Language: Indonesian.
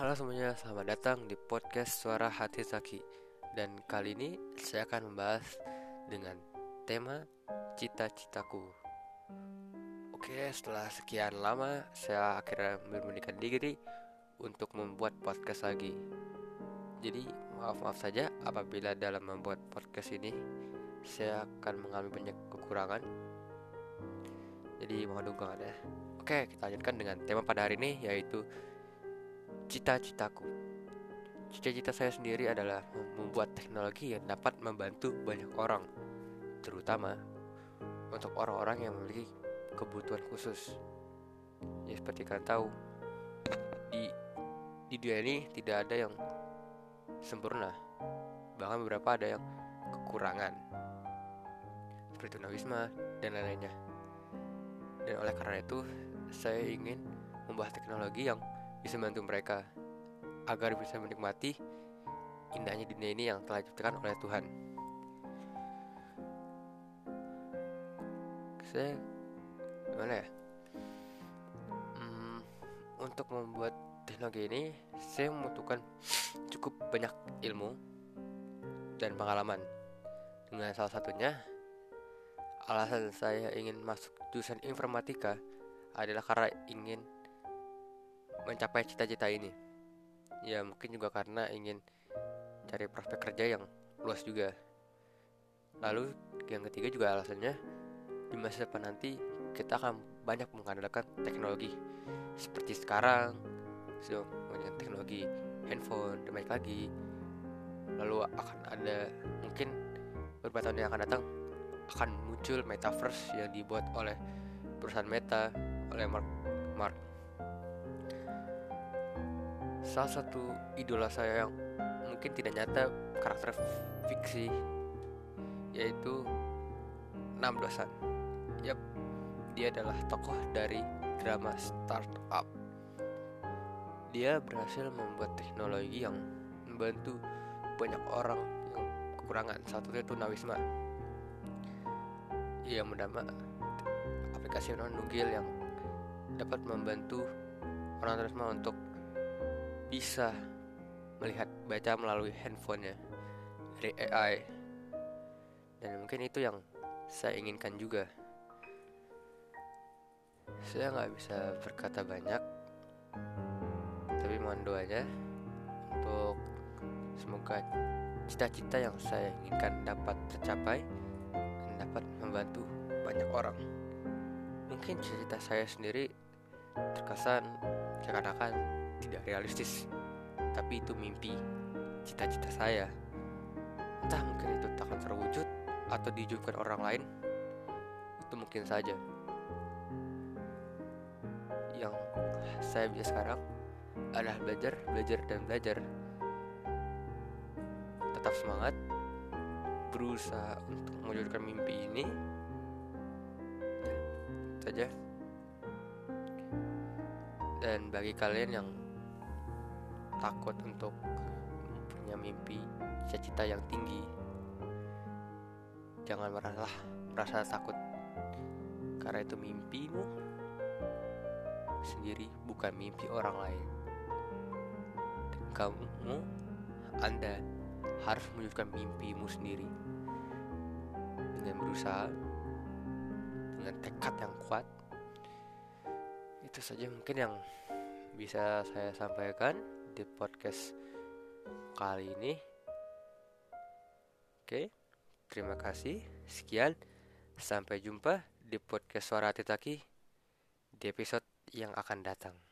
Halo semuanya, selamat datang di podcast Suara Hati Saki Dan kali ini saya akan membahas dengan tema cita-citaku. Oke, setelah sekian lama saya akhirnya memberanikan diri untuk membuat podcast lagi. Jadi maaf-maaf saja apabila dalam membuat podcast ini Saya akan mengalami banyak kekurangan. Jadi mohon dukungannya Oke, kita lanjutkan dengan tema pada hari ini yaitu cita-citaku. Cita-cita saya sendiri adalah membuat teknologi yang dapat membantu banyak orang, terutama untuk orang-orang yang memiliki kebutuhan khusus. Ya seperti kalian tahu, di di dunia ini tidak ada yang sempurna, bahkan beberapa ada yang kekurangan, seperti tunawisma dan lain-lainnya. Dan oleh karena itu, saya ingin membahas teknologi yang bisa membantu mereka agar bisa menikmati indahnya dunia ini yang telah diciptakan oleh Tuhan. Saya gimana ya? Hmm, untuk membuat teknologi ini, saya membutuhkan cukup banyak ilmu dan pengalaman. Dengan salah satunya, alasan saya ingin masuk jurusan informatika adalah karena ingin mencapai cita-cita ini. Ya mungkin juga karena ingin cari prospek kerja yang luas juga. Lalu yang ketiga juga alasannya di masa depan nanti kita akan banyak mengandalkan teknologi. Seperti sekarang so, teknologi handphone dan baik lagi. Lalu akan ada mungkin beberapa tahun yang akan datang akan muncul metaverse yang dibuat oleh perusahaan Meta oleh Mark Mark salah satu idola saya yang mungkin tidak nyata karakter fiksi yaitu Nam Dosan. Yap, dia adalah tokoh dari drama startup. Dia berhasil membuat teknologi yang membantu banyak orang yang kekurangan. Satunya itu Nawisma. Ia mendapat aplikasi non nugil yang dapat membantu orang Nawisma untuk bisa melihat baca melalui handphonenya dari AI dan mungkin itu yang saya inginkan juga. Saya nggak bisa berkata banyak tapi mohon doanya untuk semoga cita-cita yang saya inginkan dapat tercapai dan dapat membantu banyak orang. Mungkin cita-cita saya sendiri terkesan seakan-akan tidak realistis. Tapi itu mimpi cita-cita saya. Entah mungkin itu tak akan terwujud atau diwujudkan orang lain itu mungkin saja. Yang saya bisa sekarang adalah belajar, belajar, dan belajar. Tetap semangat berusaha untuk mewujudkan mimpi ini. Saja dan bagi kalian yang takut untuk punya mimpi cita-cita yang tinggi. Jangan merasa merasa takut. Karena itu mimpimu sendiri bukan mimpi orang lain. Dan kamu anda harus menunjukkan mimpimu sendiri. Dengan berusaha dengan tekad yang kuat. Itu saja mungkin yang bisa saya sampaikan di podcast kali ini. Oke, terima kasih. Sekian, sampai jumpa di podcast Suara Hati Taki di episode yang akan datang.